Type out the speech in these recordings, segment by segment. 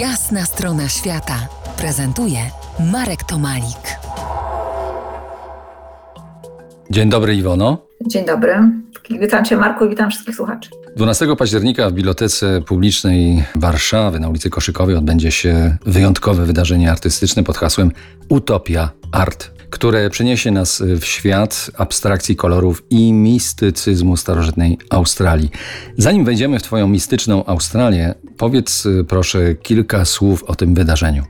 Jasna strona świata prezentuje Marek Tomalik. Dzień dobry, Iwono. Dzień dobry. Witam Cię, Marku, i witam wszystkich słuchaczy. 12 października w Bibliotece Publicznej Warszawy na ulicy Koszykowej odbędzie się wyjątkowe wydarzenie artystyczne pod hasłem Utopia Art, które przeniesie nas w świat abstrakcji kolorów i mistycyzmu starożytnej Australii. Zanim wejdziemy w Twoją mistyczną Australię, powiedz proszę kilka słów o tym wydarzeniu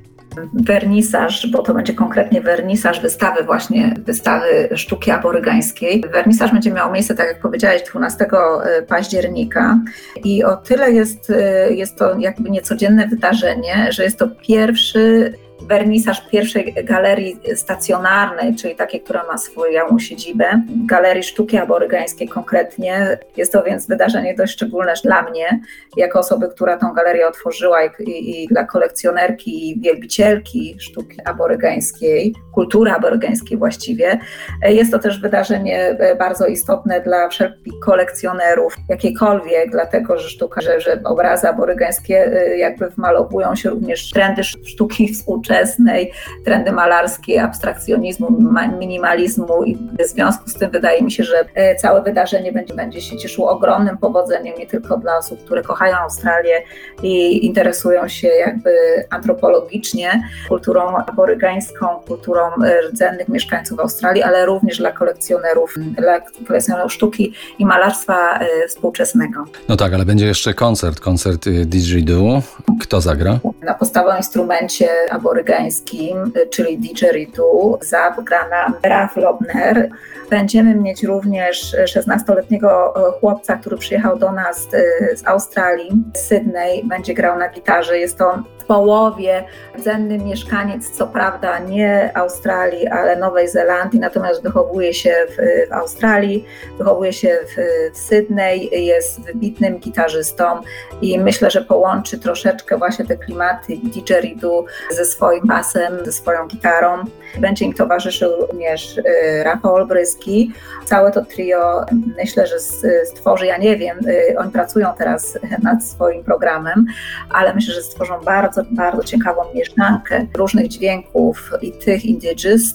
wernisaż, bo to będzie konkretnie wernisaż wystawy właśnie, wystawy sztuki aborygańskiej. Wernisaż będzie miał miejsce, tak jak powiedziałeś, 12 e, października i o tyle jest, jest to jakby niecodzienne wydarzenie, że jest to pierwszy wernisaż pierwszej galerii stacjonarnej, czyli takiej, która ma swoją siedzibę, Galerii Sztuki Aborygańskiej konkretnie. Jest to więc wydarzenie dość szczególne dla mnie, jako osoby, która tą galerię otworzyła i, i, dla kolekcjonerki i wielbicielki sztuki aborygańskiej, kultury aborygańskiej właściwie. Jest to też wydarzenie bardzo istotne dla wszelkich kolekcjonerów, jakiejkolwiek, dlatego że sztuka, że, że obrazy aborygańskie y, jakby wmalowują się również trendy sztuki współczesnej, współczesnej, trendy malarskie, abstrakcjonizmu, minimalizmu i w związku z tym wydaje mi się, że e, całe wydarzenie będzie, będzie się cieszyło ogromnym powodzeniem nie tylko dla osób, które kochają Australię i interesują się jakby antropologicznie kulturą aborygańską, kulturą e, rdzennych mieszkańców Australii, ale również dla kolekcjonerów, dla kolekcjonerów sztuki i malarstwa e, współczesnego. No tak, ale będzie jeszcze koncert, koncert didgeridoo. Kto zagra? Na podstawowym instrumencie aborygańskim amerykańskim, czyli didgeridoo, zagrana Ralph Lobner. Będziemy mieć również 16-letniego chłopca, który przyjechał do nas z Australii, z Sydney, będzie grał na gitarze. Jest to w połowie rdzenny mieszkaniec, co prawda nie Australii, ale Nowej Zelandii, natomiast wychowuje się w, w Australii, wychowuje się w, w Sydney, jest wybitnym gitarzystą i myślę, że połączy troszeczkę właśnie te klimaty didgeridoo ze swoim basem, ze swoją gitarą. Będzie im towarzyszył również y, Rafał Olbryski. Całe to trio myślę, że stworzy, ja nie wiem, y, oni pracują teraz nad swoim programem, ale myślę, że stworzą bardzo, bardzo ciekawą mieszankę różnych dźwięków i tych indigenous,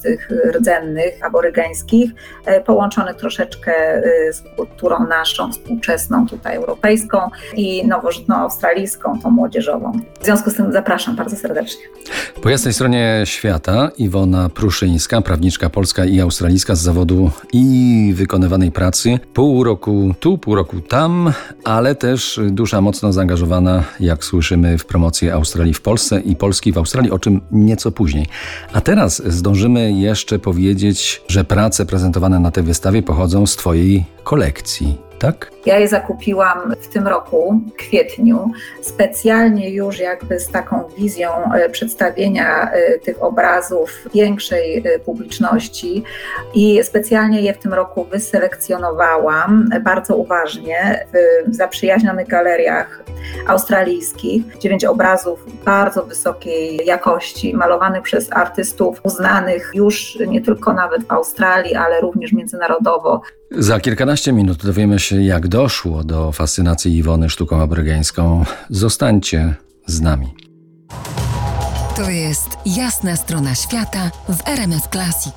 rdzennych, aborygańskich, y, połączonych troszeczkę z kulturą naszą, współczesną, tutaj europejską i nowożytną australijską, tą młodzieżową. W związku z tym zapraszam bardzo serdecznie. Po jasnej stronie świata Iwona Pruszyńska, prawniczka polska i australijska z zawodu i wykonywanej pracy. Pół roku tu, pół roku tam, ale też dusza mocno zaangażowana, jak słyszymy, w promocję Australii w Polsce i Polski w Australii, o czym nieco później. A teraz zdążymy jeszcze powiedzieć, że prace prezentowane na tej wystawie pochodzą z Twojej kolekcji tak? Ja je zakupiłam w tym roku, w kwietniu, specjalnie już jakby z taką wizją e, przedstawienia e, tych obrazów większej e, publiczności i specjalnie je w tym roku wyselekcjonowałam bardzo uważnie w zaprzyjaźnionych galeriach australijskich. Dziewięć obrazów bardzo wysokiej jakości, malowanych przez artystów uznanych już nie tylko nawet w Australii, ale również międzynarodowo. Za kilkanaście minut dowiemy się, jak doszło do fascynacji Iwony sztuką abrygeńską. Zostańcie z nami. To jest jasna strona świata w RMS Classic.